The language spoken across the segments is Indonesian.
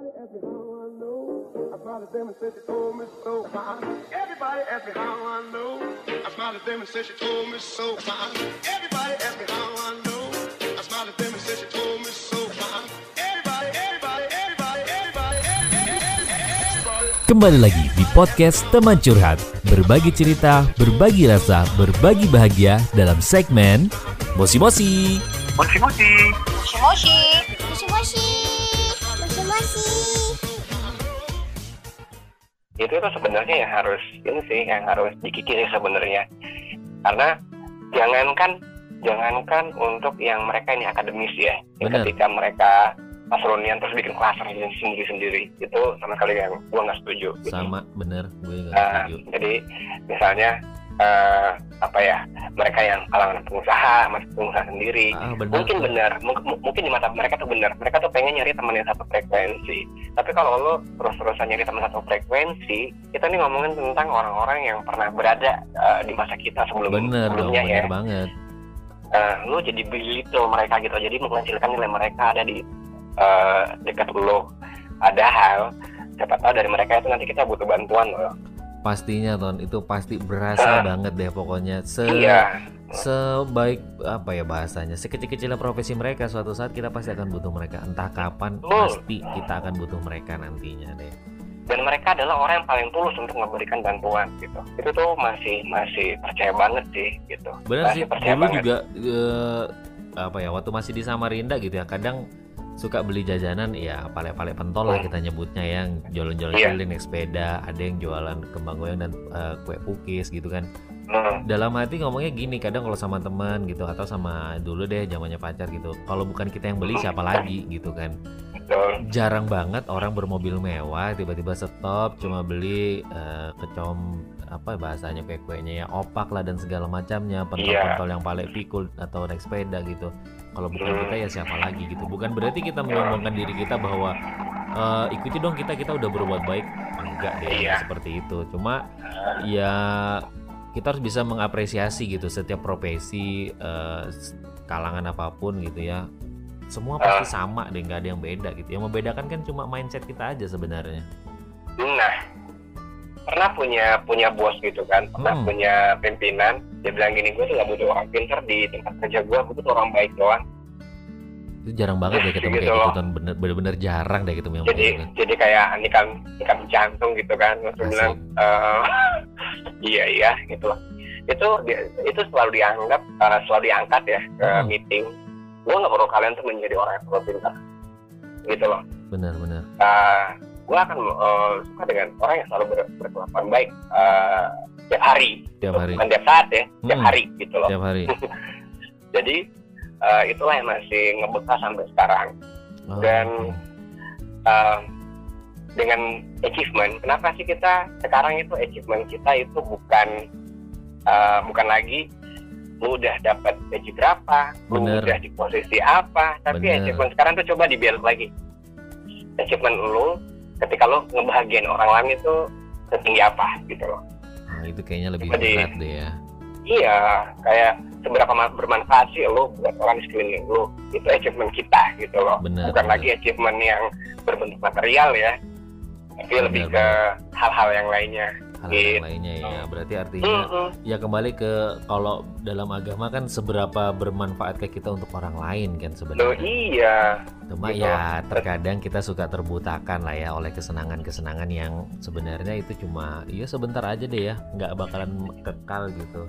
ask me how I know. I smiled at them and said she told me so. Everybody asked me how I know. I smiled at them and said she told me so. Everybody asked me how I know. I smiled at them and said she told me so. Everybody, everybody, everybody, everybody, everybody, everybody. Kembali lagi di podcast Teman Curhat Berbagi cerita, berbagi rasa, berbagi bahagia dalam segmen Mosi Mosi Moshi moshi. Moshi moshi. Moshi moshi. Itu tuh sebenarnya yang harus ini sih yang harus dikikiri sebenarnya. Karena jangankan jangankan untuk yang mereka ini akademis ya. Benar. Ketika mereka pas reunian terus bikin kelas sendiri-sendiri itu sama sekali yang gua nggak setuju. gitu. Sama bener gue gak Nah, setuju jadi misalnya eh, apa ya mereka yang kalangan pengusaha masih pengusaha sendiri. Ah, bener mungkin tuh. benar mung- mungkin di mata mereka tuh benar. Mereka tuh pengen nyari teman yang satu frekuensi. Tapi kalau lo terus-terusan nyari teman satu frekuensi kita nih ngomongin tentang orang-orang yang pernah berada eh, di masa kita sebelum Bener dong, sebelumnya ya. bener banget. Eh, lo jadi belittle mereka gitu. Jadi mengecilkan nilai mereka ada di eh, dekat lo. Padahal siapa tahu dari mereka itu nanti kita butuh bantuan loh Pastinya Ton, itu pasti berasa Ah. banget deh pokoknya. Se iya. Sebaik apa ya bahasanya Sekecil-kecilnya profesi mereka Suatu saat kita pasti akan butuh mereka. Entah kapan Betul. pasti kita akan butuh mereka nantinya deh. Dan mereka adalah orang yang paling tulus untuk memberikan bantuan gitu. Itu tuh masih masih percaya banget sih gitu. Masih sih, percaya dulu banget. juga eh, apa ya waktu masih di Samarinda gitu ya, kadang suka beli jajanan ya pale-pale pentol lah Hmm. kita nyebutnya yang jualan-jualan Iya. keliling naik sepeda, ada yang jualan kembang goyang dan eh, kue pukis gitu kan. Hmm, Dalam hati ngomongnya gini, kadang kalau sama teman gitu atau sama dulu deh zamannya pacar gitu. Kalau bukan kita yang beli siapa lagi gitu kan. Jarang banget orang bermobil mewah tiba-tiba stop cuma beli eh, kecom apa bahasanya kue-kuenya ya opak lah dan segala macamnya pentol-pentol yang paling pikul atau naik sepeda gitu kalau bukan kita ya siapa lagi gitu. Bukan berarti kita menyombongkan diri kita bahwa eh, ikuti dong kita kita udah berbuat baik. Enggak deh Iya. seperti itu. Cuma ya kita harus bisa mengapresiasi gitu setiap profesi eh, s- kalangan apa pun gitu ya. Semua pasti sama deh nggak ada yang beda gitu. Yang membedakan kan cuma mindset kita aja sebenarnya. Nah pernah punya punya bos gitu kan pernah Hmm. punya pimpinan dia bilang gini gue tuh gak butuh orang pinter di tempat kerja gue gue butuh orang baik doang itu jarang banget deh ketemu Gitu kayak gitu Ton. bener bener jarang deh ketemu yang jadi kan. jadi kayak nikam nikam jantung gitu kan Asik. bilang eh, iya iya gitu loh itu itu selalu dianggap eh, selalu diangkat ya ke Hmm. meeting gue nggak perlu kalian tuh menjadi orang yang terlalu pintar gitu loh bener bener uh, gue akan uh, suka dengan orang yang selalu ber- berkelakuan baik uh, tiap hari tiap hari bukan tiap saat ya tiap Hmm. hari gitu loh tiap hari jadi uh, itulah yang masih ngebekas sampai sekarang Oh, Dan-. Uh, dengan achievement kenapa sih kita sekarang itu achievement kita itu bukan uh, bukan lagi lu udah dapat gaji berapa, lu Bener. udah di posisi apa, tapi Bener. achievement sekarang tuh coba dibel lagi. Achievement lu ketika lu ngebahagiain orang lain itu setinggi apa gitu loh. Nah, itu kayaknya lebih Coba di- berat deh ya Iya, kayak seberapa ma- bermanfaat sih lu buat orang di sekeliling lu. Itu achievement kita gitu loh. Bener, Bukan bener. lagi achievement yang berbentuk material ya. Tapi Bener, lebih ke hal-hal yang lainnya. Hal yang lainnya ya berarti artinya Mm-mm. ya kembali ke kalau dalam agama kan seberapa bermanfaat ke kita untuk orang lain kan Loh, sebenarnya iya. cuma gitu. ya terkadang kita suka terbutakan lah ya oleh kesenangan-kesenangan yang sebenarnya itu cuma iya sebentar aja deh ya nggak bakalan kekal gitu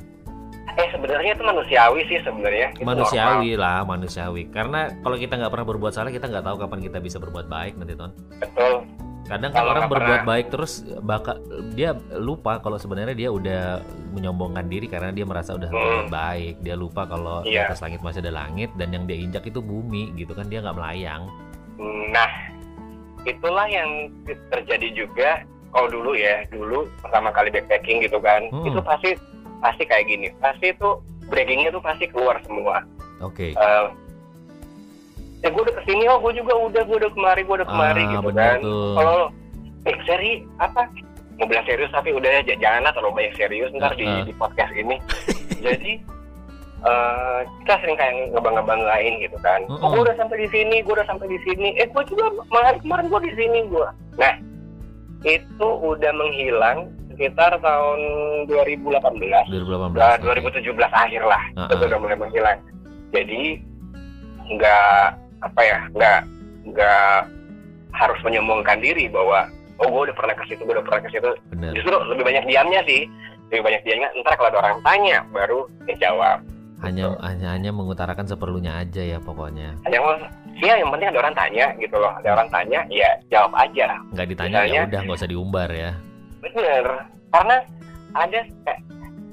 Eh sebenarnya itu manusiawi sih sebenarnya. Itu normal. manusiawi lah manusiawi karena kalau kita nggak pernah berbuat salah kita nggak tahu kapan kita bisa berbuat baik nanti ton Betul. Kadang kan Kalau orang berbuat pernah. baik terus bakal dia lupa kalau sebenarnya dia udah menyombongkan diri karena dia merasa udah Hmm. berbuat baik dia lupa kalau di Iya. atas langit masih ada langit dan yang dia injak itu bumi gitu kan dia nggak melayang Nah, itulah yang terjadi juga kalau dulu ya, dulu pertama kali backpacking gitu kan, Hmm. itu pasti pasti kayak gini, pasti itu braggingnya tuh pasti keluar semua. oke Eh, ya gue udah ke sini, oh gue juga udah, gue udah kemari, gue udah kemari Ah, gitu kan. Kalau eh seri apa? Mau bilang serius tapi udah ya, janganlah terlalu banyak serius ntar di, Ah, ah. di podcast ini. Jadi eh, kita sering kayak ngebangga-banggain gitu kan. Mm-mm. Oh, gue udah sampai di sini, gue udah sampai di sini. Eh, gue juga kemarin kemarin gue di sini gue. Nah, itu udah menghilang sekitar tahun 2018. 2018 Nah, oke. 2017 akhir lah Ah, itu ah. udah mulai menghilang jadi nggak apa ya nggak nggak harus menyombongkan diri bahwa oh gue udah pernah ke situ gue udah pernah ke situ. Bener. Justru lebih banyak diamnya sih lebih banyak diamnya ntar kalau ada orang tanya baru dia jawab hanya hanya hanya mengutarakan seperlunya aja ya pokoknya. Yang ya yang penting ada orang tanya gitu loh. Ada orang tanya ya jawab aja. Nggak ditanya ya udah nggak usah diumbar ya. Bener karena ada kayak-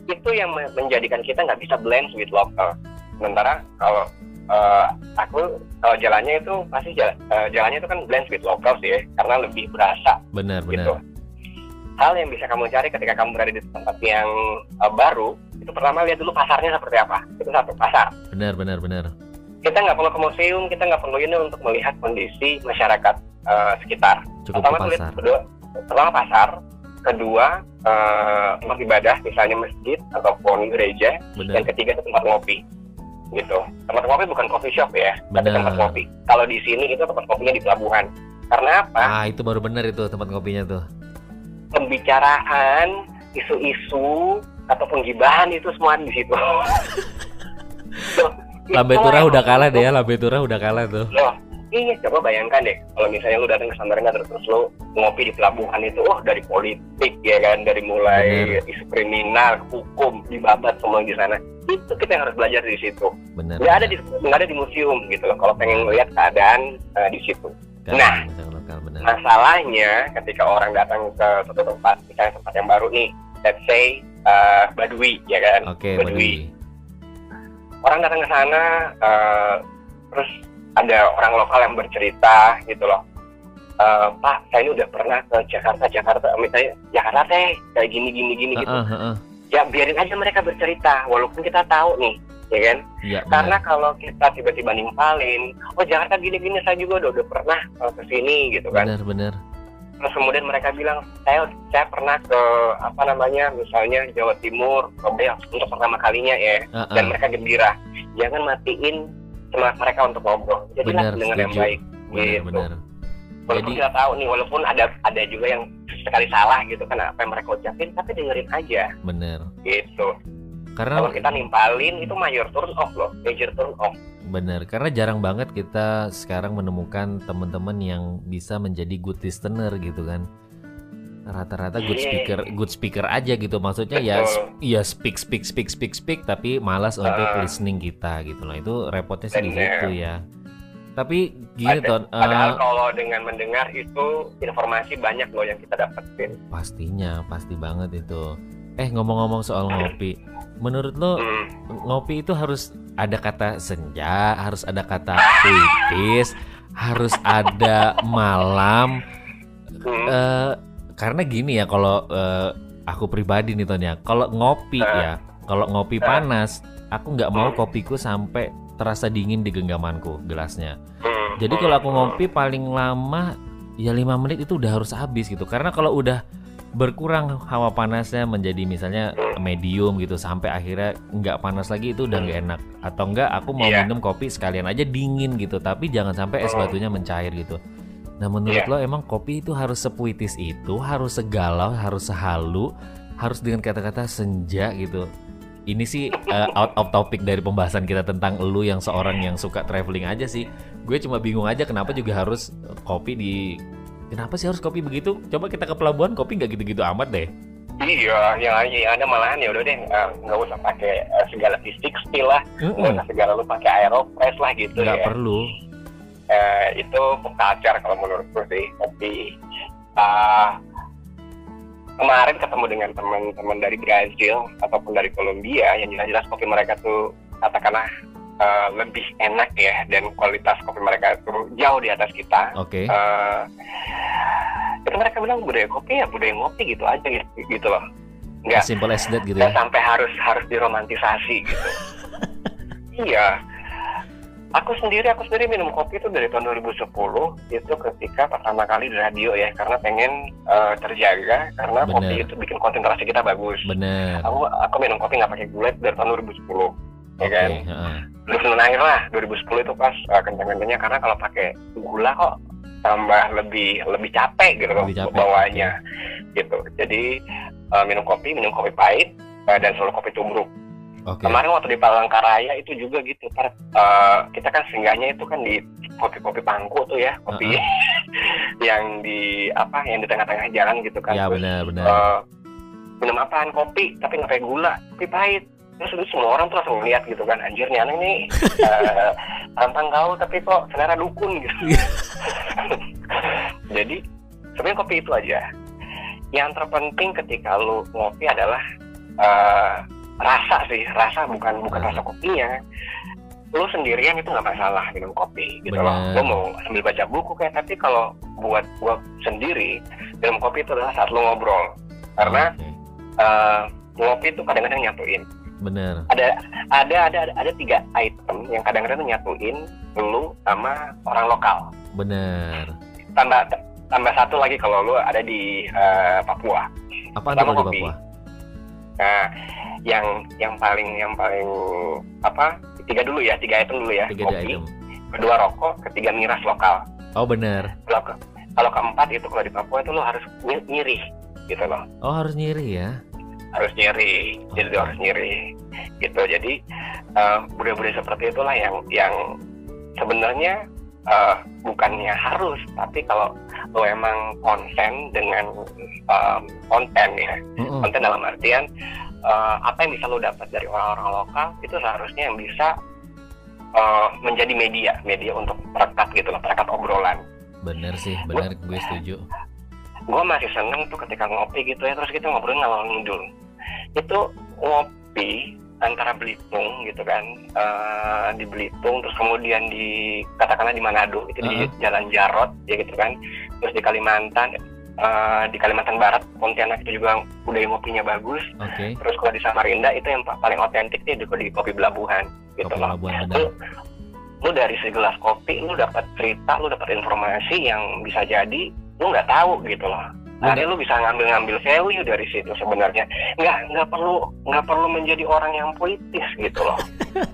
itu yang me- menjadikan kita nggak bisa blend with local. Sementara kalau eh, aku kalau jalannya itu pasti jala- eh, jalannya itu kan blend with local sih ya, karena lebih berasa. Bener gitu. bener hal yang bisa kamu cari ketika kamu berada di tempat yang eh, baru itu pertama lihat dulu pasarnya seperti apa. Itu satu pasar. Bener bener bener kita nggak perlu ke museum kita nggak perlu ini untuk melihat kondisi masyarakat eh, sekitar. Cukup ke pertama lihat pasar. kedua pertama pasar kedua eh, tempat ibadah misalnya masjid ataupun gereja bener yang ketiga itu tempat ngopi gitu. Tempat ngopi bukan coffee shop ya tapi Benar. tempat ngopi kalau di sini itu tempat kopinya di pelabuhan. Karena apa? Ah itu baru bener itu tempat kopinya tuh. Pembicaraan isu-isu ataupun gibahan itu semua di situ. Loh, Lambe Turah udah kalah deh ya Lambe Turah udah kalah tuh. Loh, iya coba bayangkan deh kalau misalnya lu datang ke Samarinda terus, terus lu ngopi di pelabuhan itu, oh dari politik ya kan, dari mulai Bener. isu kriminal, hukum, dibabat semua di sana. Itu kita yang harus belajar di situ. bener Nggak ada di nggak ada di museum gitu loh. Kalau pengen melihat keadaan eh, di situ. Nah. lokal, bener Masalahnya ketika orang datang ke suatu tempat, misalnya tempat yang baru nih, let's say eh, Badui ya kan, oke Badui. Badui orang datang ke sana eh, terus ada orang lokal yang bercerita gitu loh Eh, Pak saya ini udah pernah ke Jakarta Jakarta misalnya Jakarta teh kayak gini gini gini gitu Heeh, heeh. Ya biarin aja mereka bercerita walaupun kita tahu nih ya kan? Iya, karena bener. kalau kita tiba-tiba nimpalin oh Jakarta gini gini saya juga udah, udah pernah ke sini gitu kan? Bener bener terus kemudian mereka bilang saya saya pernah ke apa namanya misalnya Jawa Timur Surabaya untuk pertama kalinya ya. Heeh. dan mereka gembira. Jangan matiin semangat mereka untuk ngobrol. Jadilah Benar, pendengar yang baik. Bener gitu. bener walaupun Jadi- kita tahu nih walaupun ada ada juga yang sekali salah gitu kan apa yang mereka ucapin tapi dengerin aja bener gitu karena kalau kita nimpalin itu major turn off loh major turn off Bener, karena jarang banget kita sekarang menemukan teman-teman yang bisa menjadi good listener gitu kan. Rata-rata good Iya. speaker, good speaker aja gitu. Maksudnya ya, sp- ya speak, speak, speak, speak, speak, tapi malas untuk Ah. listening kita gitu loh. Itu repotnya sih di situ ya. Tapi gini Ada- ton, eh, padahal kalau dengan mendengar itu informasi banyak loh yang kita dapetin pastinya, pasti banget itu. Eh ngomong-ngomong soal ngopi, menurut lo Hmm. ngopi itu harus ada kata senja, harus ada kata puitis, harus ada malam. Hmm. Eh, karena gini ya, kalau eh, aku pribadi nih Ton ya, kalau ngopi Eh. ya, kalau ngopi Eh. panas, aku nggak mau Hmm. kopiku sampai terasa dingin di genggamanku gelasnya. Hmm. Jadi kalau aku ngopi paling lama ya lima menit itu udah harus habis gitu. Karena kalau udah berkurang hawa panasnya menjadi misalnya medium gitu sampai akhirnya nggak panas lagi itu udah nggak enak. Atau enggak aku mau Iya. minum kopi sekalian aja dingin gitu. Tapi jangan sampai es Hmm. batunya mencair gitu. Nah menurut Iya. lo emang kopi itu harus sepuitis itu, harus segalau, harus sehalu, harus dengan kata-kata senja gitu. Ini sih uh, out of topic dari pembahasan kita tentang lu yang seorang yang suka traveling aja sih. Gue cuma bingung aja kenapa juga harus kopi di Kenapa sih harus kopi begitu? Coba kita ke pelabuhan kopi nggak gitu-gitu amat deh. Iya, yang yang ada malahan ya udah deh eh, nggak usah pakai eh, segala fisik still lah, nggak Mm-mm, usah segala lu pakai aeropress lah gitu Nggak ya. perlu. Eh, itu culture kalau menurutku sih. Tapi ah, kemarin ketemu dengan teman-teman dari Brazil ataupun dari Kolombia yang jelas-jelas kopi mereka tuh katakanlah eh, lebih enak ya dan kualitas kopi mereka tuh jauh di atas kita. Oke. Eh, itu mereka bilang budaya kopi ya budaya ngopi gitu aja gitu, gitu loh. Nggak Simple as that gitu ya. sampai harus harus diromantisasi gitu. iya. Aku sendiri aku sendiri minum kopi itu dari tahun 2010 itu ketika pertama kali di radio ya karena pengen eh, terjaga karena kopi Bener. itu bikin konsentrasi kita bagus. Bener. Aku aku minum kopi nggak pakai gula dari tahun 2010. ya Oke, kan heeh. lulusan akhir lah 2010 itu pas uh, kencang-kencangnya karena kalau pakai gula kok tambah lebih lebih capek gitu Lebih capek, bawahnya gitu jadi uh, minum kopi minum kopi pahit uh, dan selalu kopi tubruk Oke. kemarin waktu di Palangkaraya itu juga gitu Tar, uh, kita kan singgahnya itu kan di kopi-kopi pangku tuh ya kopi yang di apa yang di tengah-tengah jalan gitu kan. Ya Terus, benar benar. uh, minum apaan? Kopi tapi nggak pakai gula kopi pahit. Terus itu semua orang tuh langsung lihat gitu kan anjir nih aneh nih. Uh, kau tapi kok selera dukun gitu. Jadi sebenarnya kopi itu aja. Yang terpenting ketika lu ngopi adalah uh, rasa sih rasa bukan bukan Rasa. kopinya lu sendirian itu nggak masalah minum kopi gitu loh Benar. lu mau sambil baca buku kayak tapi kalau buat gua sendiri minum kopi itu adalah saat lu ngobrol karena Oke. eh, ngopi itu kadang-kadang nyatuin benar. ada ada ada ada, ada tiga item yang kadang-kadang nyatuin lu sama orang lokal Benar. tambah tambah satu lagi kalau lu ada di eh, Papua Sama kalau di kopi. Papua? nah yang yang paling yang paling apa tiga dulu ya tiga item dulu ya Tiga kopi item. kedua rokok ketiga miras lokal Oh benar. kalau ke, kalau keempat itu kalau di Papua itu lu harus ny- nyiri gitu loh Oh harus nyiri ya. harus nyeri jadi Oke. harus nyeri gitu jadi eh, budaya-budaya seperti itulah yang yang sebenarnya eh, bukannya harus tapi kalau lo emang konsen dengan em, konten ya Mm-mm. konten dalam artian eh, apa yang bisa lo dapat dari orang-orang lokal itu seharusnya yang bisa eh, menjadi media media untuk perekat gitu loh perekat obrolan Bener sih, bener gue setuju. gue masih seneng tuh ketika ngopi gitu ya terus kita ngobrol ngalor ngidul itu ngopi antara Belitung gitu kan eh, di Belitung terus kemudian di katakanlah di Manado itu di Uh-uh. Jalan Jarot ya gitu kan terus di Kalimantan eh, di Kalimantan Barat Pontianak itu juga budaya ngopinya bagus. Oke. terus kalau di Samarinda itu yang pa- paling otentik nih di, di kopi Belabuhan gitu Kopi loh. Labuan lu, lu dari segelas kopi lu dapat cerita lu dapat informasi yang bisa jadi lu nggak tahu gitu loh Hari lu bisa ngambil-ngambil value dari situ sebenarnya. Nggak nggak perlu nggak perlu menjadi orang yang politis gitu loh.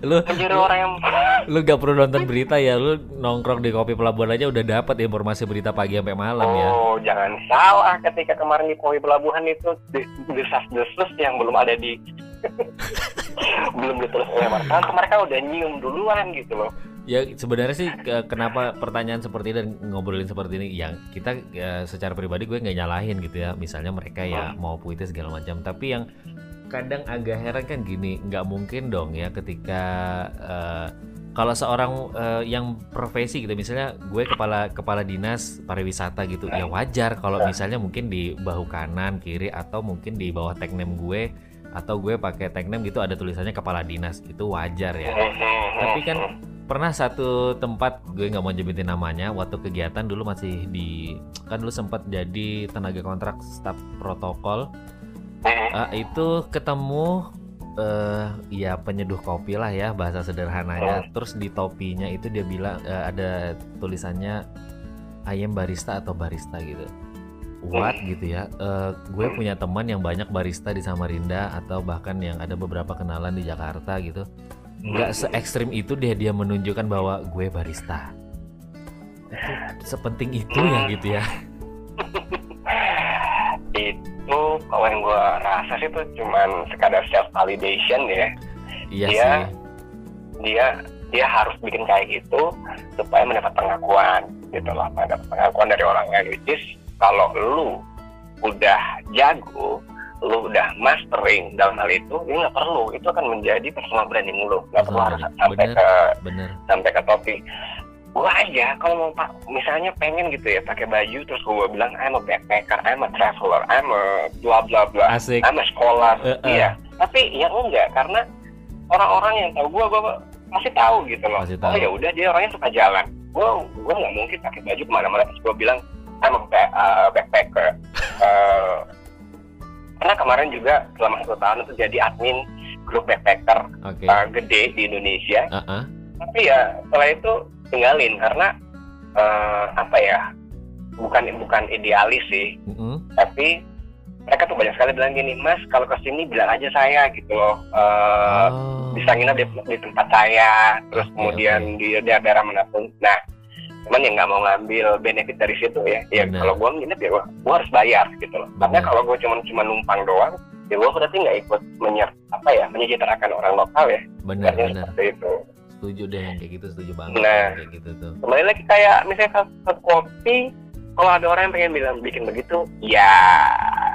Lu menjadi orang yang lu gak perlu nonton berita ya, lu nongkrong di kopi pelabuhan aja udah dapat informasi berita pagi sampai malam ya. oh jangan salah ketika kemarin di Koi Pelabuhan itu de- desas-desus yang belum ada di belum ditulis oleh wartawan mereka udah nyium duluan gitu loh Ya sebenarnya sih ke- kenapa pertanyaan seperti ini dan ngobrolin seperti ini yang kita eh, secara pribadi gue nggak nyalahin gitu ya. Misalnya mereka ya mau puitis segala macam, tapi yang kadang agak heran kan gini, nggak mungkin dong ya ketika eh, kalau seorang eh, yang profesi gitu misalnya gue kepala kepala dinas pariwisata gitu ya wajar kalau misalnya mungkin di bahu kanan kiri atau mungkin di bawah tag name gue atau gue pakai tag name gitu ada tulisannya kepala dinas itu wajar ya. Tapi kan pernah satu tempat gue nggak mau nyebutin namanya waktu kegiatan dulu masih di kan dulu sempat jadi tenaga kontrak staf protokol. Ah, itu ketemu eh ya penyeduh kopi lah ya bahasa sederhananya. Terus di topinya itu dia bilang eh, ada tulisannya I am barista atau barista gitu. What? Gitu ya. Eh, gue punya teman yang banyak barista di Samarinda atau bahkan yang ada beberapa kenalan di Jakarta gitu nggak se ekstrim itu dia dia menunjukkan bahwa gue barista. Itu sepenting itu ya gitu ya. Itu kalau yang gue rasa sih itu cuman sekadar self validation ya. Iya Iya. sih. dia dia harus bikin kayak gitu supaya mendapat pengakuan gitu loh. Mendapat pengakuan dari orang lain which is kalau lu udah jago lu udah mastering dalam hal itu ini nggak perlu. Itu akan menjadi personal branding lu. Nggak perlu Personal harus sampai Bener. ke bener. sampai ke topi. Gua aja kalau mau pak misalnya pengen gitu ya pakai baju terus gua bilang I'm a backpacker I'm a traveler I'm a bla bla bla asik. I'm a scholar. Eh, eh. iya. Tapi ya enggak karena orang-orang yang tahu gua gua pasti tahu gitu loh. Pasti oh tahu. ya udah dia orangnya suka jalan. Gua gua nggak mungkin pakai baju ke mana-mana. Terus gua bilang I'm a uh, backpacker. Eh, karena kemarin juga selama satu tahun itu jadi admin grup backpacker oke uh, gede di Indonesia Ah, ah. tapi ya setelah itu tinggalin karena eh, apa ya bukan bukan idealis sih Mm-mm. tapi mereka tuh banyak sekali bilang gini mas kalau ke sini bilang aja saya gitu loh Eh, Oh. bisa nginep di, di tempat saya terus Oke, kemudian di daerah mana pun nah cuman yang nggak mau ngambil benefit dari situ ya ya kalau gua nginep ya gua, gua harus bayar gitu loh karena kalau gua cuma cuma numpang doang ya gua berarti nggak ikut menyer apa ya menyejahterakan orang lokal ya Benar, benar. seperti itu Setuju deh yang kayak gitu, setuju banget Nah. kayak gitu tuh. kembali lagi kayak misalnya ke, kopi kalau ada orang yang pengen bilang bikin begitu ya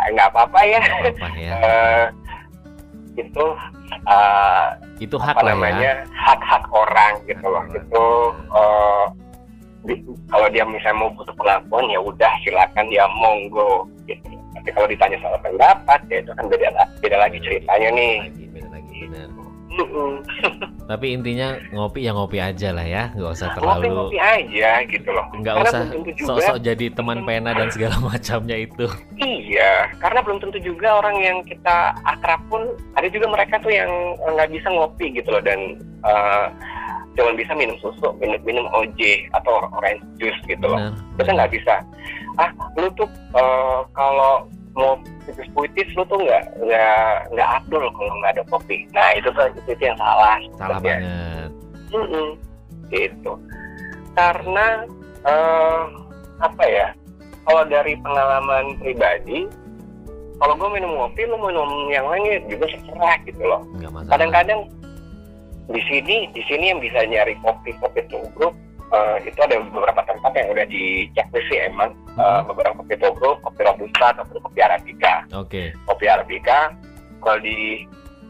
nggak apa-apa ya Gak apa-apa ya. Eh, itu eh, Itu hak apa ya. namanya hak-hak orang gitu loh Hak itu eh, kalau dia misalnya mau butuh pengakuan ya udah silakan dia monggo gitu tapi kalau ditanya soal pendapat ya itu kan beda beda lagi ceritanya nih Lagi, beda lagi, benar. Mm-mm. Tapi intinya ngopi ya ngopi aja lah ya, nggak usah ngopi terlalu ngopi aja gitu loh nggak Karena usah sok-sok jadi teman pena dan segala macamnya itu. iya karena belum tentu juga orang yang kita akrab pun ada juga mereka tuh yang nggak bisa ngopi gitu loh dan eh, cuma bisa minum susu minum minum OJ atau orange juice gitu loh Benar. kita nggak bisa ah lu tuh eh, kalau mau puitis puitis lu tuh nggak nggak nggak abdul kalau nggak ada kopi nah itu tuh itu, itu yang salah Salah sebenarnya. banget. Mm-mm. gitu karena eh, apa ya kalau dari pengalaman pribadi kalau gue minum kopi lu minum yang lain ya juga terserah gitu loh kadang-kadang di sini di sini yang bisa nyari kopi kopi tubruk eh, itu ada beberapa tempat yang udah di checklist sih emang Eh, Hmm. beberapa kopi tubruk kopi robusta atau kopi arabica Oke. kopi arabica kalau di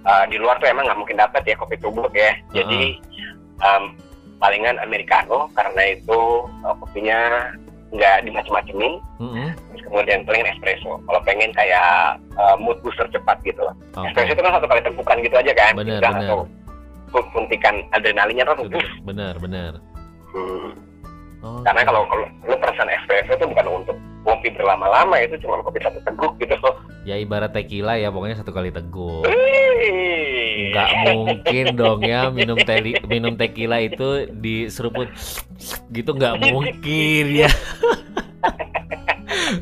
eh, di luar tuh emang nggak mungkin dapat ya kopi tubruk ya jadi em, palingan americano karena itu eh, kopinya nggak dimacem-macemin Mm-mm. terus kemudian paling espresso kalau pengen kayak eh, mood booster cepat gitu Oke. espresso itu kan satu kali tepukan gitu aja kan benar. langsung pu- suntikan adrenalinnya tuh Benar, benar. Hmm. Oh, karena kalau kalau lu pesan espresso itu bukan untuk kopi berlama-lama itu cuma kopi satu teguk gitu ya ibarat tequila ya pokoknya satu kali teguh. Wih. Nggak mungkin dong ya minum teli, minum tequila itu diseruput gitu nggak mungkin ya.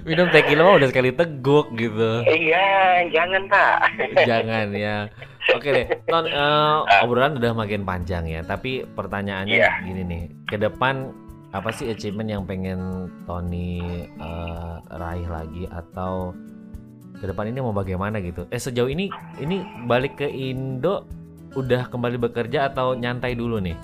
minum tequila mah udah sekali teguk gitu. iya jangan pak Jangan ya. Oke deh, Ton, eh, obrolan udah makin panjang ya. Tapi pertanyaannya Iya. gini nih, ke depan apa sih achievement yang pengen Tony eh, raih lagi atau ke depan ini mau bagaimana gitu? Eh sejauh ini ini balik ke Indo udah kembali bekerja atau nyantai dulu nih?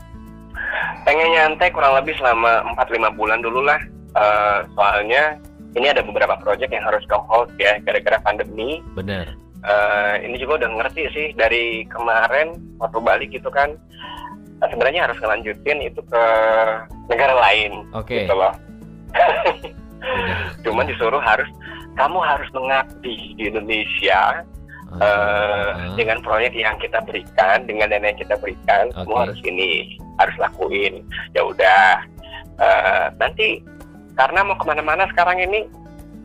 pengen nyantai kurang lebih selama 4-5 bulan dulu lah Eh, soalnya ini ada beberapa project yang harus ke hold ya gara-gara pandemi Bener. Eh, ini juga udah ngerti sih dari kemarin waktu balik gitu kan eh, sebenarnya harus ngelanjutin itu ke negara lain Oke. gitu loh cuman disuruh harus kamu harus mengabdi di Indonesia Ah, dengan proyek yang kita berikan dengan dana yang kita berikan kamu Oke. harus ini harus lakuin ya udah Eh, nanti karena mau ke mana-mana sekarang ini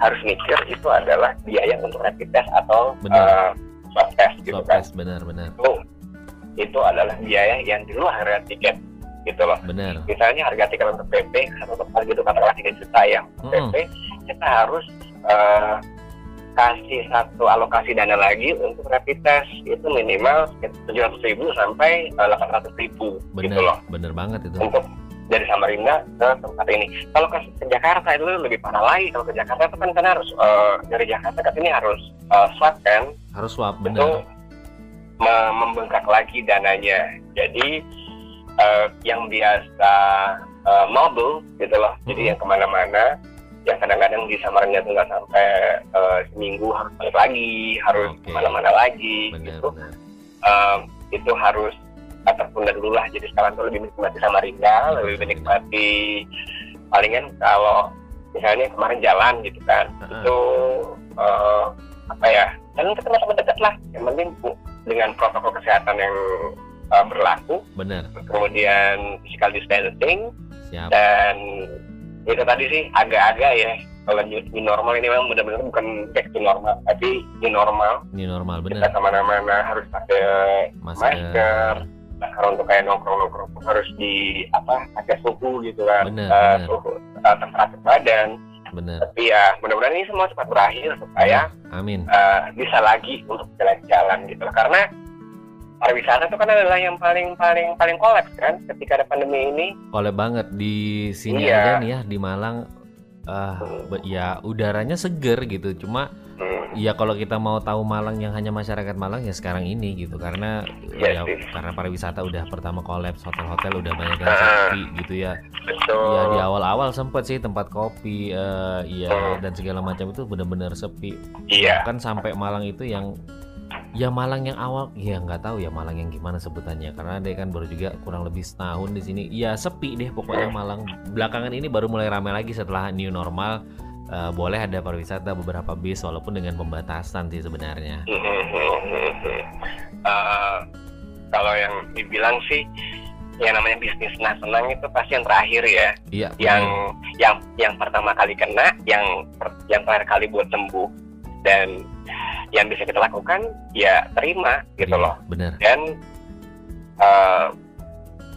harus mikir itu adalah biaya untuk rapid test atau Benar. eh, swab test gitu swab kan test benar-benar. itu itu adalah biaya yang di luar harga tiket gitu loh Benar. misalnya harga tiket untuk PP satu tempat gitu katakanlah 3 juta yang Mm-mm. PP kita harus eh, kasih satu alokasi dana lagi untuk rapid test itu minimal tujuh ratus ribu sampai delapan ratus ribu gitu loh Bener, bener banget itu. untuk dari Samarinda ke tempat ini. Kalau ke, ke Jakarta itu lebih parah lagi. Kalau ke Jakarta itu kan kan harus eh, dari Jakarta ke sini harus eh, swab kan, Harus swab itu bener. me- membengkak lagi dananya. Jadi eh, yang biasa eh, mobile gitu loh, Mhm. jadi yang ke mana-mana, yang kadang-kadang di Samarinda itu nggak sampai eh, seminggu harus balik lagi, harus ke mana-mana lagi Bener, gitu. bener. Em, itu harus tertunda dulu lah. Jadi sekarang tuh lebih menikmati Samarinda, lebih menikmati palingan kalau misalnya kemarin jalan gitu kan, Heeh. itu eh, apa ya? Jalan kita sama dekat lah. Yang penting bu- dengan protokol kesehatan yang eh, berlaku, Bener. kemudian physical distancing Siap. dan itu tadi sih agak-agak ya. Kalau new, new normal ini memang benar-benar bukan back to normal, tapi new normal. Ini normal Kita bener. ke mana-mana harus pakai Masker. masker. Nah, kalau untuk kayak nongkrong-nongkrong pun harus di apa pakai suhu gitu kan, Bener, Eh, bener. suhu eh, temperatur badan. bener. Tapi ya mudah-mudahan ini semua cepat berakhir supaya Amin. eh, bisa lagi untuk jalan-jalan gitu loh. Karena pariwisata itu kan adalah yang paling paling paling kolaps kan ketika ada pandemi ini. Oleh banget di sini Iya. aja nih ya di Malang be- ya udaranya seger gitu. Cuma Hmm. ya kalau kita mau tahu Malang yang hanya masyarakat Malang ya sekarang ini gitu karena Iya ya karena pariwisata udah pertama kolaps, hotel-hotel udah banyak yang Ah. sepi gitu ya. Betul. Ya di awal-awal sempet sih tempat kopi eh ya Hmm. dan segala macam itu benar-benar sepi. Iya. Kan sampai Malang itu yang ya Malang yang awal ya nggak tahu ya Malang yang gimana sebutannya karena dia kan baru juga kurang lebih setahun di sini ya sepi deh pokoknya Malang belakangan ini baru mulai ramai lagi setelah new normal Eh, boleh ada pariwisata beberapa bis walaupun dengan pembatasan sih sebenarnya. Eh, kalau yang dibilang sih yang namanya bisnis nah senang itu pasti yang terakhir ya. Iya yang bener. yang yang pertama kali kena yang yang terakhir kali buat sembuh dan yang bisa kita lakukan ya terima gitu Iya, loh. bener dan eh,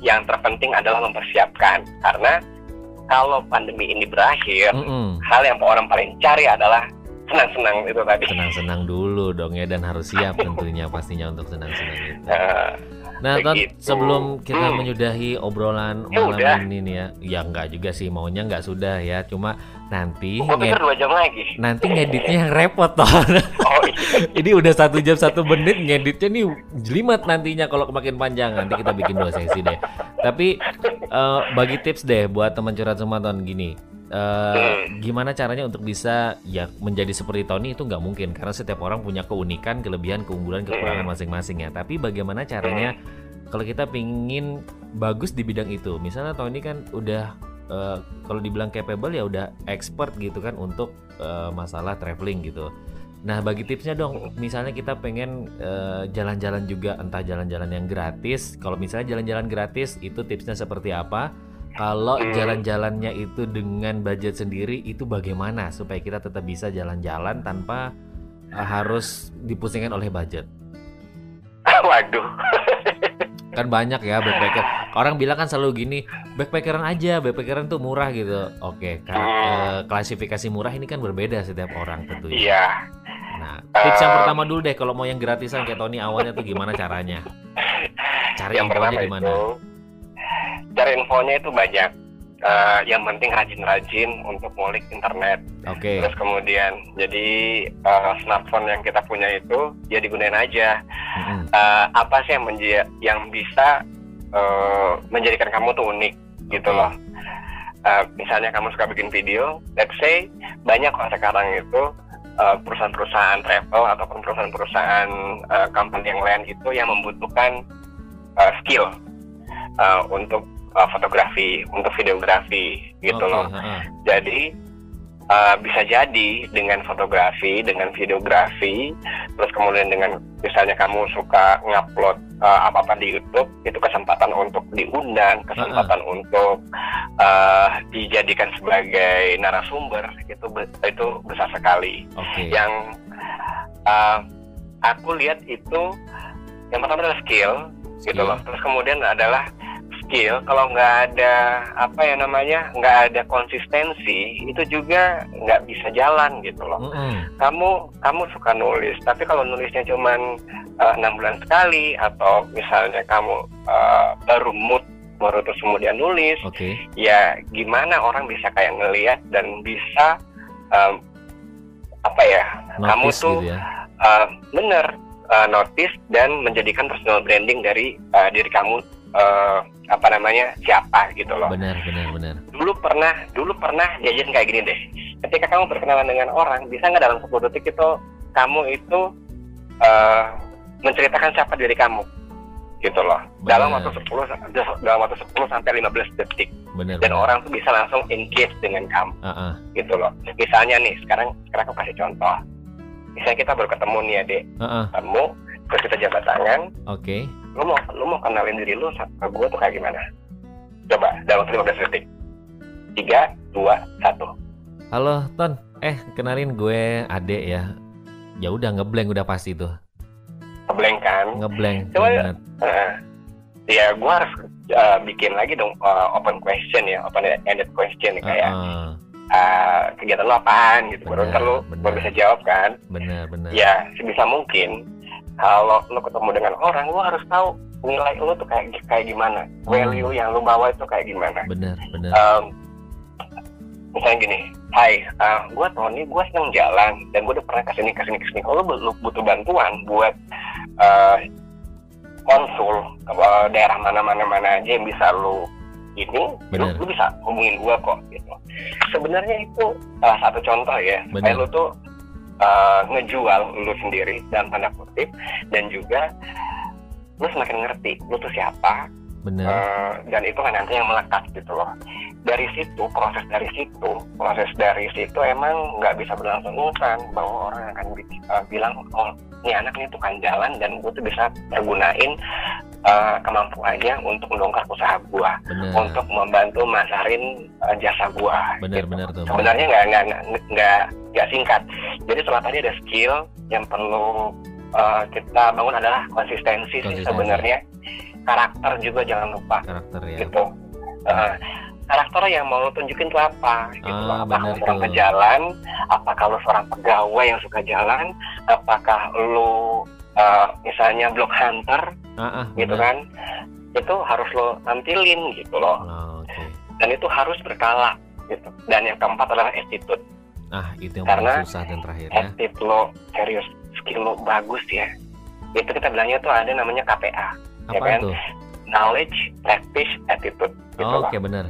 yang terpenting adalah mempersiapkan karena kalau pandemi ini berakhir Mm-mm. hal yang orang paling cari adalah senang-senang itu tadi senang-senang dulu dong ya dan harus siap tentunya pastinya untuk senang-senang itu Eh, Nah, Ton, Begitu. sebelum kita Hmm. menyudahi obrolan Ya malam udah. ini nih ya, ya enggak juga sih maunya enggak sudah ya, cuma nanti nged- dua jam lagi nanti ngeditnya yang repot Ton. oh iya ini udah satu jam satu menit ngeditnya nih jelimet nantinya kalau makin panjang nanti kita bikin dua sesi deh. Tapi eh, bagi tips deh buat teman curhat semua Ton gini. Eh, gimana caranya untuk bisa ya menjadi seperti Tony itu nggak mungkin karena setiap orang punya keunikan, kelebihan, keunggulan, kekurangan masing-masing ya. Tapi bagaimana caranya kalau kita pingin bagus di bidang itu, misalnya Tony kan udah eh, kalau dibilang capable ya udah expert gitu kan untuk eh, masalah traveling gitu. Nah, bagi tipsnya dong, misalnya kita pengen jalan-jalan juga, entah jalan-jalan yang gratis. Kalau misalnya jalan-jalan gratis, itu tipsnya seperti apa? Kalau Hmm. jalan-jalannya itu dengan budget sendiri, itu bagaimana supaya kita tetap bisa jalan-jalan tanpa eh, harus dipusingkan oleh budget? waduh Kan banyak ya backpacker. Orang bilang kan selalu gini, backpackeran aja, backpackeran tuh murah gitu. Oke, kan, eh, klasifikasi murah ini kan berbeda setiap orang tentunya. iya Nah, tips yang Um, pertama dulu deh kalau mau yang gratisan kayak Tony awalnya tuh gimana caranya? Cari yang pertama di mana? itu cari infonya itu banyak Eh, yang penting rajin-rajin untuk ngulik internet Oke. terus kemudian jadi eh, smartphone yang kita punya itu ya digunain aja Mm-mm. Eh, apa sih yang yang bisa eh, menjadikan kamu tuh unik gitu Oke. loh Eh, misalnya kamu suka bikin video let's say banyak kok sekarang itu perusahaan-perusahaan travel ataupun perusahaan-perusahaan eh, company yang lain itu yang membutuhkan eh, skill eh, untuk eh, fotografi untuk videografi gitu Oke, loh ha-ha. jadi uh, bisa jadi dengan fotografi, dengan videografi, terus kemudian dengan misalnya kamu suka ngupload uh, apa-apa di YouTube, itu kesempatan untuk diundang, kesempatan untuk uh, dijadikan sebagai narasumber itu itu besar sekali. Oke. Yang uh, aku lihat itu yang pertama adalah skill, gitu Skill. loh. Terus kemudian adalah skill. Kalau nggak ada apa ya namanya, nggak ada konsistensi, itu juga nggak bisa jalan gitu loh. Mm-mm. Kamu kamu suka nulis, tapi kalau nulisnya cuman eh, enam bulan sekali atau misalnya kamu eh, baru mood baru terus kemudian nulis, Oke. ya gimana orang bisa kayak ngelihat dan bisa em, apa ya? kamu Notice tuh gitu ya. uh, bener uh, notice dan menjadikan personal branding dari uh, diri kamu uh, apa namanya siapa gitu loh. Benar, benar, benar. Dulu pernah dulu pernah jajan kayak gini deh. Ketika kamu berkenalan dengan orang, bisa nggak dalam 10 detik itu kamu itu uh, menceritakan siapa diri kamu gitu loh. Dalam Benar. waktu 10 sa- dalam waktu 10 sampai 15 detik Benar. dan benar. orang tuh bisa langsung engage dengan kamu Ah, ah. gitu loh. Misalnya nih, sekarang sekarang aku kasih contoh. Misalnya kita baru ketemu nih ya, Dek. Ah, ah. Ketemu, terus kita jabat tangan, Oke. lu mau lu mau kenalin diri lu sama gue tuh kayak gimana? Coba dalam waktu 15 detik. Tiga, dua, satu. Halo, Ton. Eh, kenalin gue Ade ya. Ya udah ngeblank udah pasti tuh. Ngeblank kan? Ngeblank. Coba ya. banget. Heeh. ya gue harus uh, bikin lagi dong uh, open question ya, open ended question kayak Ah, ah. eh, kegiatan lo apaan gitu baru Benar, ntar lo baru bisa jawab kan benar benar ya sebisa mungkin kalau lo ketemu dengan orang lo harus tahu nilai lo tuh kayak kayak gimana Hmm. value yang lo bawa itu kayak gimana benar benar Em, misalnya gini Hai, gue Tony, gue seneng jalan dan gue udah pernah ke sini ke sini ke sini. Kalau lo bu- butuh bantuan buat eh, konsul ke eh, daerah mana mana mana aja yang bisa lo ini, lu, Bener. lu bisa hubungin gue kok. Gitu. Sebenarnya itu salah satu contoh ya, supaya Bener. lo tuh eh, ngejual lo sendiri dalam tanda kutip dan juga lo semakin ngerti lo tuh siapa, benar Eh, dan itu kan nanti yang melekat gitu loh dari situ proses dari situ proses dari situ emang nggak bisa berlangsung instan bahwa orang akan eh, bilang oh ini anak ini tukang jalan dan gue tuh bisa pergunain eh, kemampuannya untuk mendongkrak usaha gua benar. untuk membantu masarin eh, jasa gua. Benar gitu. benar tuh sebenarnya nggak nggak nggak nggak singkat. Jadi setelah tadi ada skill yang perlu eh, kita bangun adalah konsistensi, sih Konsistensi. sebenarnya. Karakter juga jangan lupa. Karakter ya. Gitu. Eh, karakter yang mau tunjukin tuh apa gitu Ah, loh. apakah seorang pejalan apakah lo seorang pegawai yang suka jalan apakah lo eh, misalnya blog hunter ah, ah, gitu kan. Itu harus lo tampilin gitu loh. Oh, oke. Dan itu harus berkala gitu. Dan yang keempat adalah attitude. Ah itu yang Karena paling susah dan terakhir ya. attitude lo serius skill lo bagus ya. Itu kita bilangnya tuh ada namanya KPA apa kan? tuh? Knowledge practice attitude gitu oh, oke benar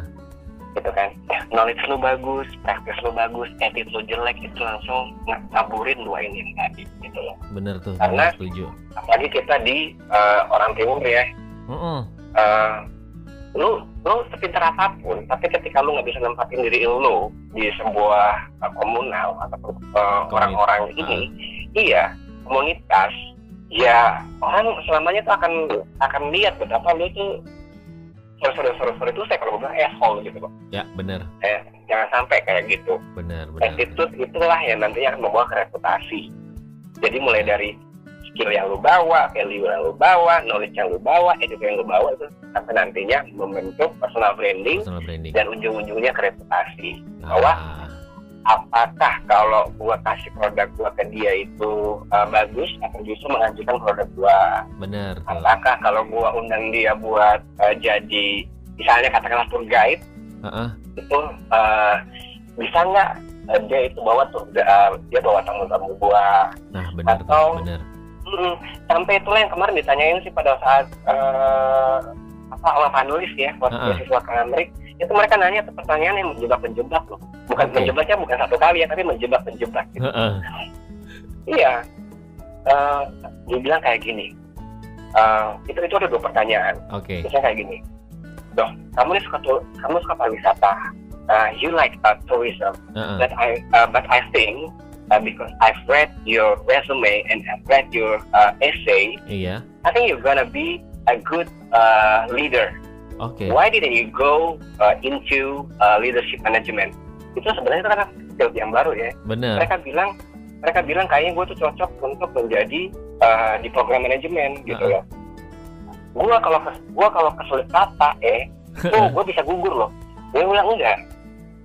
gitu kan. Knowledge lu bagus practice lu bagus attitude lu jelek itu langsung ng- ngaburin dua ini tadi gitu loh. Benar tuh Karena- setuju. apalagi kita di eh, orang timur ya. Mm-mm. eh, lu lu sepintar apa pun tapi ketika lu nggak bisa nempatin diri lu di sebuah eh, komunal atau eh, orang-orang ini iya komunitas ya orang selamanya tuh akan akan lihat betapa lu tuh sorry itu saya kalau gue bilang asshole gitu loh ya benar eh, jangan sampai kayak gitu. Benar benar attitude itulah yang nantinya akan membawa ke reputasi. Jadi mulai dari skill yang lu bawa, value yang lu bawa, knowledge yang lu bawa, attitude yang lu bawa itu sampai nantinya membentuk personal branding personal branding. dan ujung-ujungnya ke reputasi. bahwa Ah, Apakah kalau gua kasih produk gua ke dia itu uh, bagus atau justru mengajukan produk gua? benar tuh Apakah kalau gua undang dia buat uh, jadi misalnya katakanlah tour guide ah. itu uh, bisa nggak uh, dia itu bawa tuh uh, dia bawa tamu-tamu gua nah benar Atau- benar Mm, sampai itulah yang kemarin ditanyain sih pada saat eh, apa sama panelis ya waktu Heeh. beasiswa ke Amerika itu mereka nanya pertanyaan yang menjebak-menjebak loh bukan Oke. menjebaknya bukan satu kali ya tapi menjebak-menjebak gitu. Heeh. iya Eh, dia bilang kayak gini Eh, itu itu ada dua pertanyaan oke misalnya kayak gini dok kamu ini suka tu- kamu suka pariwisata Uh, you like uh, tourism Heeh. but I uh, but I think uh, because I've read your resume and I've read your uh, essay, iya I think you're gonna be a good uh, leader. Oke Why didn't you go uh, into uh, leadership management? Itu sebenarnya itu kan skill yang baru ya. benar Mereka bilang mereka bilang kayaknya gue tuh cocok untuk menjadi uh, di program manajemen gitu loh. Gua kalau gua kalau kesulit kata eh, tuh gue bisa gugur loh. Gue bilang enggak,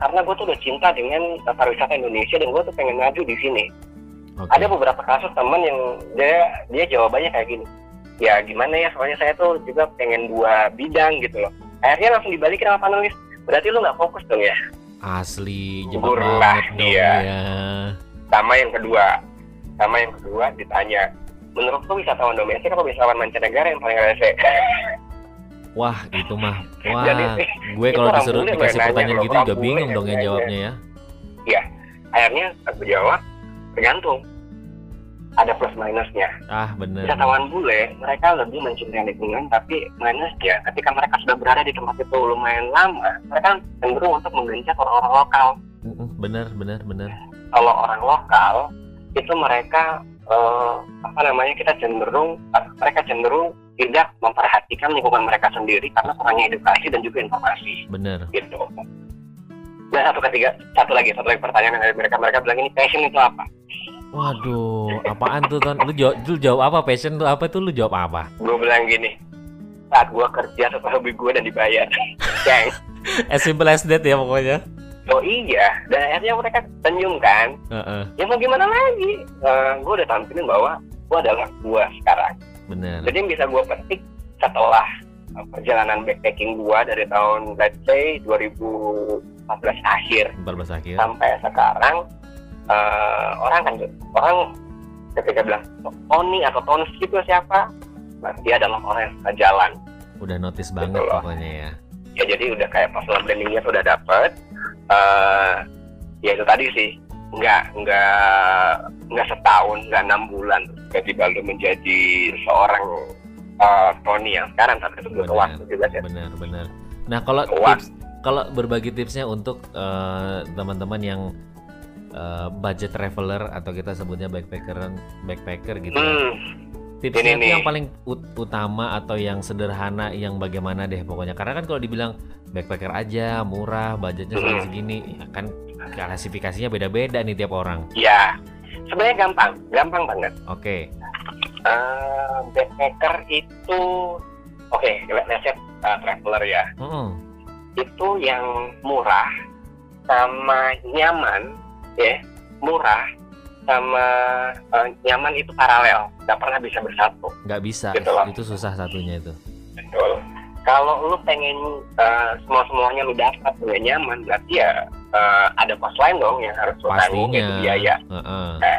karena gue tuh udah cinta dengan uh, pariwisata Indonesia dan gue tuh pengen maju di sini. oke Ada beberapa kasus teman yang dia dia jawabannya kayak gini. Ya gimana ya, soalnya saya tuh juga pengen dua bidang gitu loh. Akhirnya langsung dibalikin sama panelis. Berarti lu nggak fokus dong ya. asli Gugur lah dia. ya Sama yang kedua, sama yang kedua ditanya, menurut lu wisatawan domestik apa wisatawan mancanegara yang paling rese? wah itu mah wah Jadi, gue kalau disuruh dikasih pertanyaan gitu juga bingung dong yang jawabnya ya Akhirnya aku jawab, tergantung. Ada plus minusnya. ah bener Wisatawan bule, mereka lebih mencintai lingkungan, tapi minusnya ketika mereka sudah berada di tempat itu lumayan lama, mereka cenderung untuk menggencet orang-orang lokal. Mm-mm, bener bener bener Kalau orang lokal, itu mereka eh, apa namanya kita cenderung eh, mereka cenderung tidak memperhatikan lingkungan mereka sendiri karena kurangnya edukasi dan juga informasi bener gitu. Dan satu ketiga, satu lagi, satu lagi pertanyaan dari mereka mereka bilang ini passion itu apa? Waduh apaan tuh ton? Lu jawab lu jawab apa? Passion tuh apa tuh? Lu jawab apa? Gue bilang gini, saat gue kerja sesuai hobi gue dan dibayar. Ceng, as simple as that ya pokoknya. Oh iya dan akhirnya mereka senyum kan? Heeh, ya mau gimana lagi? Gue udah tampilin bahwa gue adalah gue sekarang. Bener. jadi yang bisa gue petik setelah uh, perjalanan backpacking gue dari tahun let's say 2014 akhir. 14 akhir. sampai sekarang eh, orang kan orang ketika bilang Tony atau Tons itu siapa? Nah, dia adalah orang yang suka jalan. Udah notice banget Betul lah. pokoknya ya. ya jadi udah kayak personal brandingnya sudah dapet. Eh ya itu tadi sih. Nggak nggak nggak setahun nggak enam bulan tiba-tiba lu menjadi seorang eh, Tony yang sekarang. Tapi itu butuh waktu juga sih. Benar, benar. Nah, kalau tips kalau berbagi tipsnya untuk teman-teman yang eh, budget traveler atau kita sebutnya backpackeran backpacker gitu. ya. hmm, Tipsnya itu yang paling ut- utama atau yang sederhana yang bagaimana deh pokoknya. Karena kan kalau dibilang backpacker aja murah, budgetnya Hmm. segini-segini, ya kan klasifikasinya beda-beda nih tiap orang. ya sebenarnya gampang gampang banget Oke. Eh, backpacker itu oke let's say uh, traveler ya Mm-mm. itu yang murah sama nyaman ya murah sama eh, nyaman itu paralel nggak pernah bisa bersatu nggak bisa, Gitu loh. itu susah satunya itu. betul kalau lu pengen semua semuanya lu dapat dengan nyaman berarti ya eh, ada cost lain dong yang harus lu tanggung yaitu biaya Heeh.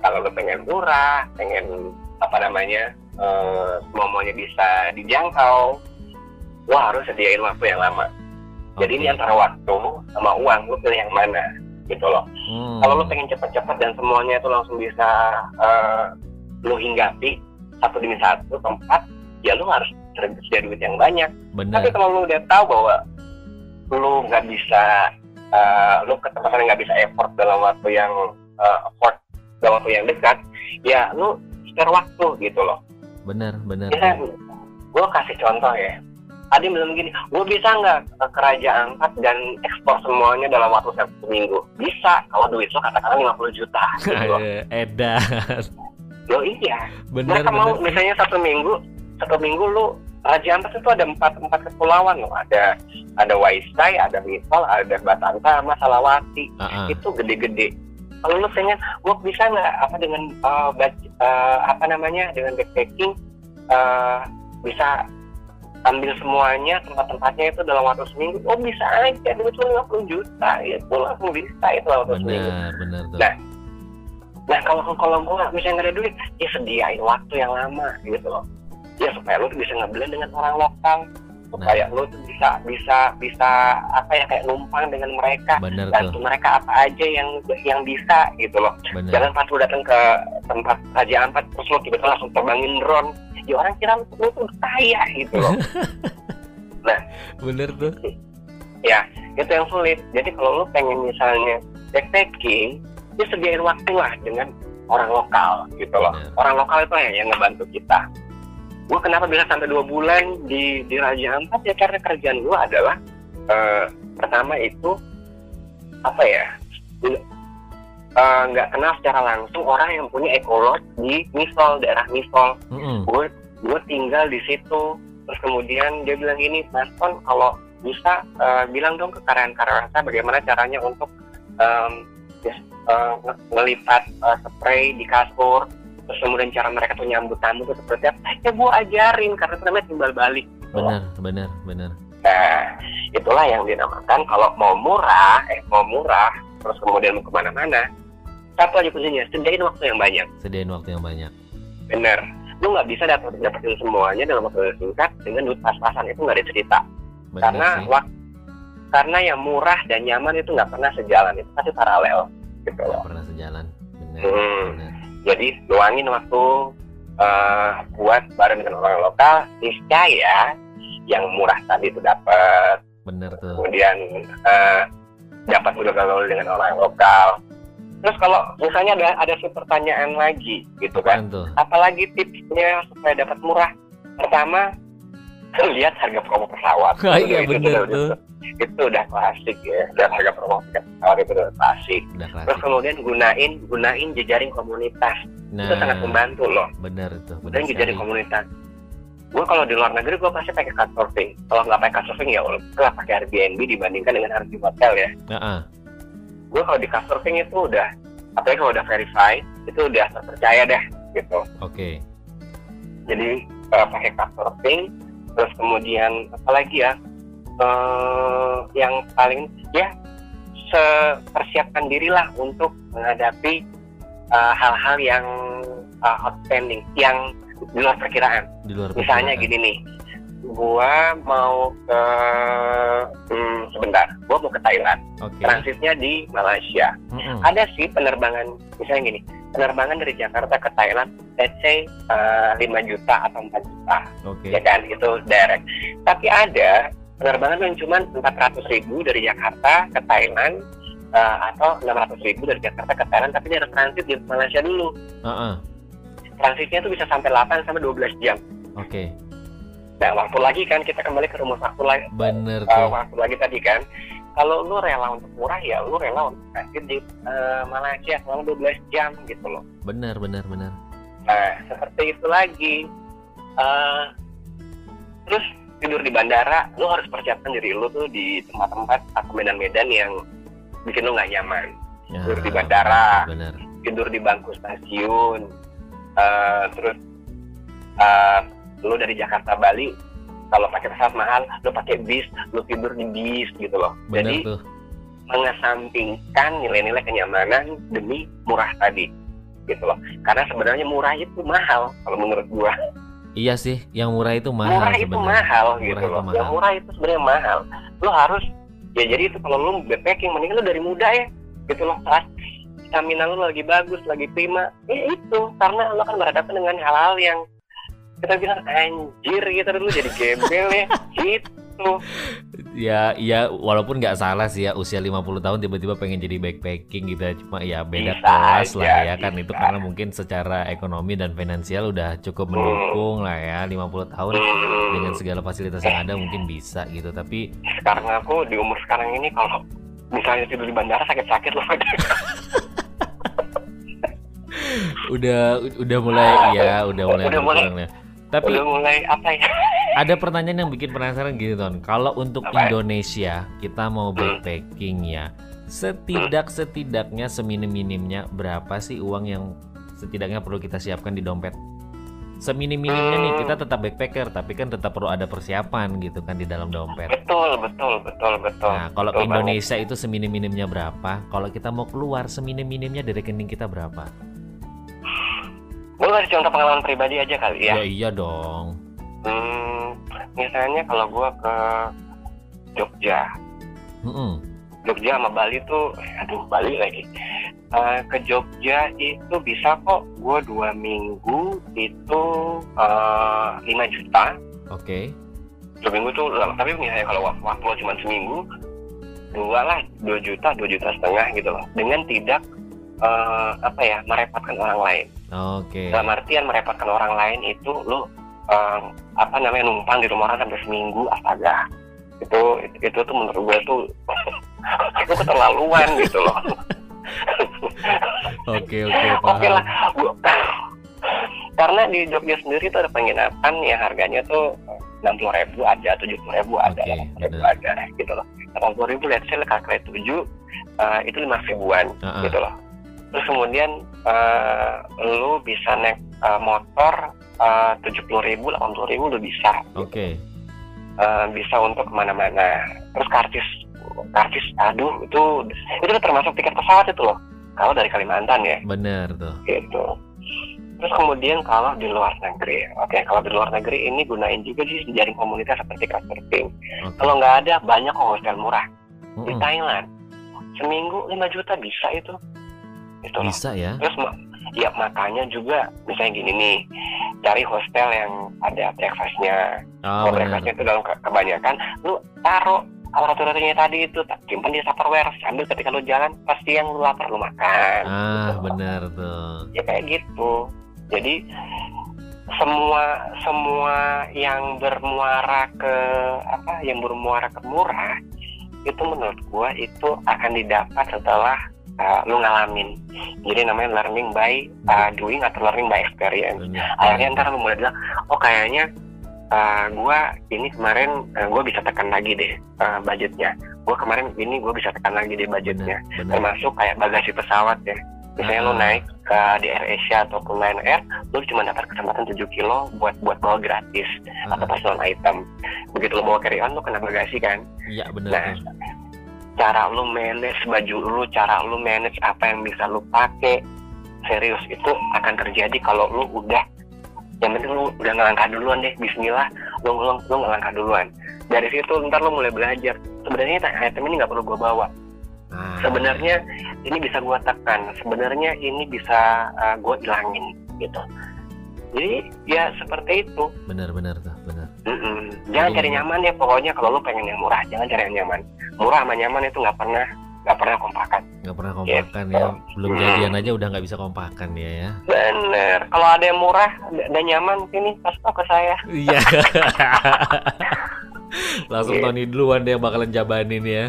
kalau lu pengen murah pengen apa namanya eh, semuanya bisa dijangkau wah harus sediain waktu yang lama jadi Oke. ini antara waktu sama uang lu pilih yang mana gitu loh Hmm. kalau lu pengen cepat-cepat dan semuanya itu langsung bisa eh, lu hinggapi satu demi satu tempat ya lu harus sedia duit yang banyak benar. tapi kalau lu udah tahu bahwa lu nggak bisa eh, lu ke tempat yang nggak bisa effort dalam waktu yang eh, effort dalam waktu yang dekat ya lu spare waktu gitu loh Benar, benar. ya gue kasih contoh ya Adi bilang gini, gue bisa nggak ke kerajaan Ampat dan ekspor semuanya dalam waktu satu minggu? Bisa, kalau duit lo katakanlah 50 juta. Gitu Edan. Lo iya, Benar, mereka mau benar. misalnya satu minggu, satu minggu lu Raja Ampat itu ada empat empat kepulauan loh, ada ada Waisai, ada Misol, ada Batanta, sama Salawati, Ah, ah. itu gede-gede. Kalau lu pengen, gue bisa nggak apa dengan uh, uh, apa namanya dengan backpacking uh, bisa ambil semuanya tempat-tempatnya itu dalam waktu seminggu? Oh bisa aja, duit lu 50 juta, ya gue langsung bisa itu dalam waktu seminggu. Benar, benar tuh. Nah, Nah kalau kalau gue nggak bisa ada duit, ya sediain waktu yang lama gitu loh. Ya supaya lu tuh bisa ngeblend dengan orang lokal, supaya lu tuh bisa bisa bisa apa ya kayak numpang dengan mereka, Benar bantu tuh. mereka apa aja yang yang bisa gitu loh. Benar. Jangan pas lu datang ke tempat Raja Ampat terus lu tiba-tiba langsung terbangin drone, ya orang kira lu, tuh kaya gitu loh. Benar tuh. ya itu yang sulit. Jadi kalau lu pengen misalnya backpacking, ya sediain waktu lah dengan orang lokal gitu loh. Orang lokal itu ya yang ngebantu kita. Gue kenapa bisa sampai dua bulan di di Raja Ampat ya karena kerjaan gue adalah eh, pertama itu apa ya nggak- eh, nggak kenal secara langsung orang yang punya ekolog di Misol daerah Misol. Mm-mm. Gue gue tinggal di situ terus kemudian dia bilang gini Mas Ton kalau bisa eh, bilang dong ke karyawan-karyawan saya bagaimana caranya untuk em, ya, nge- ngelipat eh, spray di kasur terus kemudian cara mereka tuh nyambut tamu itu seperti apa ya gue ajarin karena itu namanya timbal balik Benar, benar, benar. nah itulah yang dinamakan kalau mau murah eh mau murah terus kemudian mau ke mana-mana satu aja kuncinya sediain waktu yang banyak Sediain waktu yang banyak. bener lu nggak bisa dapat dapetin semuanya dalam waktu yang singkat dengan duit pas-pasan itu nggak ada cerita Benar karena sih. wak- karena yang murah dan nyaman itu nggak pernah sejalan itu pasti paralel gitu loh pernah sejalan. Benar. Hmm. benar. jadi luangin waktu eh, buat bareng dengan orang lokal niscaya yang murah tadi itu dapat Benar tuh. kemudian eh, dapat gaul dengan orang lokal terus kalau misalnya ada ada pertanyaan lagi gitu kan. Apalagi tipsnya supaya dapat murah. Pertama lihat harga promo pesawat. Ah, iya, Itu- itu bener tuh. itu udah klasik ya. Lihat harga promo pesawat itu udah klasik. Udah terus klasik. kemudian gunain gunain jejaring komunitas. Nah, itu sangat membantu loh. benar tuh. Benar dan jejaring komunitas. Gue kalau di luar negeri gue pasti pakai couchsurfing kalau nggak pakai couchsurfing ya udah pakai Airbnb dibandingkan dengan di hotel ya. Heeh. Gue kalau di couchsurfing itu udah apalagi kalau udah verified itu udah terpercaya deh gitu Oke. jadi eh, pakai couchsurfing terus kemudian apa lagi ya eh yang paling ya sepersiapkan dirilah untuk menghadapi eh, hal-hal yang eh, outstanding yang di luar perkiraan Di luar misalnya perkiraan. gini nih gua mau ke hmm, sebentar gua mau ke Thailand Oke. transitnya di Malaysia Mm-mm. ada sih penerbangan misalnya gini penerbangan dari Jakarta ke Thailand let's say uh, 5 juta atau 4 juta Oke. ya kan itu direct tapi ada penerbangan yang cuma 400 ribu dari Jakarta ke Thailand uh, atau 600 ribu dari Jakarta ke Thailand tapi dia harus transit di Malaysia dulu Heeh. transitnya itu bisa sampai 8 sampai 12 jam Oke. Nah waktu lagi kan kita kembali ke rumus waktu lagi Bener uh, tuh. waktu lagi tadi kan kalau lu rela untuk murah ya lu rela untuk transit di uh, Malaysia selama 12 jam gitu loh Bener bener bener. Nah, seperti itu lagi. Eh, terus tidur di bandara, lu harus persiapkan diri lu tuh di tempat-tempat atau medan-medan yang bikin lu nggak nyaman. Ya, Tidur di bandara, Bener. tidur di bangku stasiun, eh, terus eh, lu dari Jakarta Bali, kalau pakai pesawat mahal, lu pakai bis, lu tidur di bis gitu loh. Bener Jadi tuh. mengesampingkan nilai-nilai kenyamanan demi murah tadi gitu loh karena sebenarnya murah itu mahal kalau menurut gua Iya sih, yang murah itu mahal murah itu sebenarnya. mahal Murah gitu itu loh mahal. yang murah itu sebenarnya mahal lo harus ya jadi itu kalau lo backpacking mending lo dari muda ya gitu loh saat stamina lo lagi bagus lagi prima ya itu karena lo kan berhadapan dengan hal-hal yang kita bilang anjir gitu dulu jadi gembel ya gitu Ya, ya walaupun nggak salah sih ya usia 50 tahun tiba-tiba pengen jadi backpacking gitu ya. Cuma ya beda Bisa kelas aja, lah ya kan itu bisa. karena mungkin secara ekonomi dan finansial udah cukup mendukung lah ya 50 tahun Hmm. dengan segala fasilitas yang ada mungkin bisa gitu. Tapi sekarang aku di umur sekarang ini kalau misalnya tidur di bandara sakit-sakit loh udah udah mulai ya udah mulai Udah mulai. Tapi udah mulai apa ya ada pertanyaan yang bikin penasaran gini Ton. Kalau untuk Apa? Indonesia kita mau Hmm. backpacking ya, setidak setidaknya seminim minimnya berapa sih uang yang setidaknya perlu kita siapkan di dompet? Seminim minimnya nih Hmm. kita tetap backpacker, tapi kan tetap perlu ada persiapan gitu kan di dalam dompet. betul betul betul betul Nah, kalau Betul Indonesia itu seminim minimnya berapa? Kalau kita mau keluar seminim minimnya dari rekening kita berapa? Gue kasih contoh pengalaman pribadi aja kali ya Ya iya dong. Hmm, misalnya kalau gua ke Jogja, Mm-mm. Jogja sama Bali tuh, aduh Bali lagi. Eh, ke Jogja itu bisa kok gua dua minggu itu eh, 5 juta. Oke. Dua minggu tuh, tapi misalnya kalau waktu, cuma seminggu, dua lah, dua juta, dua juta setengah gitu loh. Dengan tidak eh, apa ya merepotkan orang lain. Oke. Dalam artian merepotkan orang lain itu lo eh, apa namanya numpang di rumah orang sampai seminggu astaga. Itu itu, itu tuh menurut gue tuh itu keterlaluan gitu loh. Oke oke oke lah. Gua- karena di Jogja sendiri tuh ada penginapan yang harganya tuh enam puluh ribu ada tujuh puluh ribu ada Oke, 80 ribu ada gitu loh. delapan puluh ribu let's say kalkulasi tujuh eh, itu lima ribuan Ah, ah. gitu loh terus kemudian eh, lu bisa naik eh, motor tujuh puluh ribu delapan puluh ribu lu bisa Oke. Eh, bisa untuk ke mana-mana terus karcis karcis aduh itu itu udah termasuk tiket pesawat itu loh kalau dari Kalimantan ya Bener tuh. gitu terus kemudian kalau di luar negeri oke kalau di luar negeri ini gunain juga sih jaring komunitas seperti Couchsurfing Oke. kalau nggak ada banyak kok hotel murah di Mm-mm. Thailand seminggu 5 juta bisa itu itu loh. Bisa ya? Terus ya makanya juga misalnya gini nih, cari hostel yang ada breakfastnya. Oh Kalau breakfastnya itu dalam ke- kebanyakan, lu taruh aparaturnya tadi itu simpan di tupperware sambil ketika lu jalan pasti yang lu lapar lu makan. Ah Gitu. bener tuh. Ya kayak gitu. Jadi semua semua yang bermuara ke apa yang bermuara ke murah itu menurut gua itu akan didapat setelah uh, lu ngalamin. Jadi namanya learning by uh, doing atau learning by experience. Bener. akhirnya ntar lu mulai bilang oh kayaknya uh, gue ini kemarin uh, gue bisa tekan lagi deh uh, budgetnya. Gue kemarin ini gue bisa tekan lagi deh budgetnya. Benar. Termasuk kayak bagasi pesawat ya misalnya lu Ah. naik ke di Air Asia ataupun Lion Air lu cuma dapat kesempatan 7 kilo buat buat bawa gratis atau Ah, pas non item. Begitu lu bawa carry on lu kena bagasi kan? Iya benar Nah, cara lu manage baju lu cara lu manage apa yang bisa lu pakai serius itu akan terjadi kalau lu udah yang penting lu udah ngelangkah duluan deh Bismillah lu lu, lu ngelangkah duluan. Dari situ ntar lu mulai belajar. Sebenarnya item ini nggak perlu gua bawa Ah, sebenarnya ini bisa gua tekan sebenarnya ini bisa uh, gua ilangin gitu. Jadi ya seperti itu. Benar-benar tuh benar. Mm-mm. jangan Jadi- cari nyaman ya pokoknya kalau lu pengen yang murah jangan cari yang nyaman. Murah sama nyaman itu nggak pernah nggak pernah kompakan. Nggak pernah kompakan ya. Belum Hmm. jadian aja udah nggak bisa kompakan ya ya. Bener. Kalau ada yang murah dan nyaman sini kasih tau ke saya. Iya. Langsung Iya. Tony duluan deh yang bakalan jabanin ya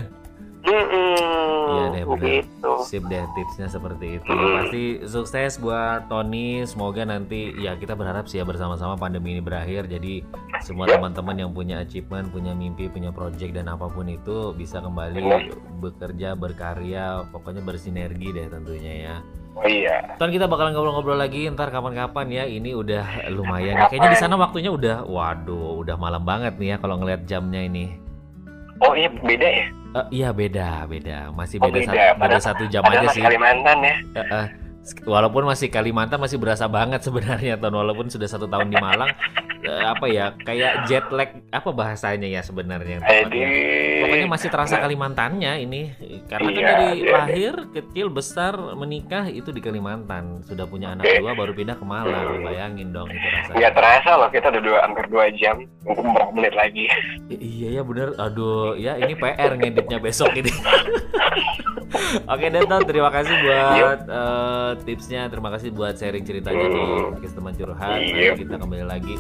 Mm-mm. Iya deh, begitu sip deh tipsnya seperti itu Hmm. pasti sukses buat Tony semoga nanti ya kita berharap sih ya bersama-sama pandemi ini berakhir jadi semua teman-teman yang punya achievement punya mimpi punya project dan apa pun itu bisa kembali Ya. bekerja berkarya pokoknya bersinergi deh tentunya ya oh iya Ntar kita bakalan ngobrol-ngobrol lagi ntar kapan-kapan ya. Ini udah lumayan. ya. Kayaknya di sana waktunya udah, waduh, udah malam banget nih ya kalau ngeliat jamnya ini. Oh iya beda ya Eh, iya beda, beda. Masih Oh, beda, beda. satu, beda satu jam aja sih. Kalimantan ya Eh, eh. Walaupun masih Kalimantan masih berasa banget sebenarnya, Ton. Walaupun sudah satu tahun di Malang, eh, apa ya, kayak jet lag, apa bahasanya ya sebenarnya? jadi tepatnya? Pokoknya masih terasa Kalimantannya ini, karena kan Iya, dari iya, lahir, kecil, besar, menikah itu di Kalimantan. Sudah punya anak dua, baru pindah ke Malang. Bayangin dong itu rasanya. nggak terasa loh kita udah dua, hampir dua jam mungkin beberapa menit lagi I- iya ya bener. Aduh, ya ini PR ngeditnya besok ini. Oke Denton, terima kasih buat eh, tipsnya, terima kasih buat sharing ceritanya di podcast teman curhat. Nanti Yep. kita kembali lagi.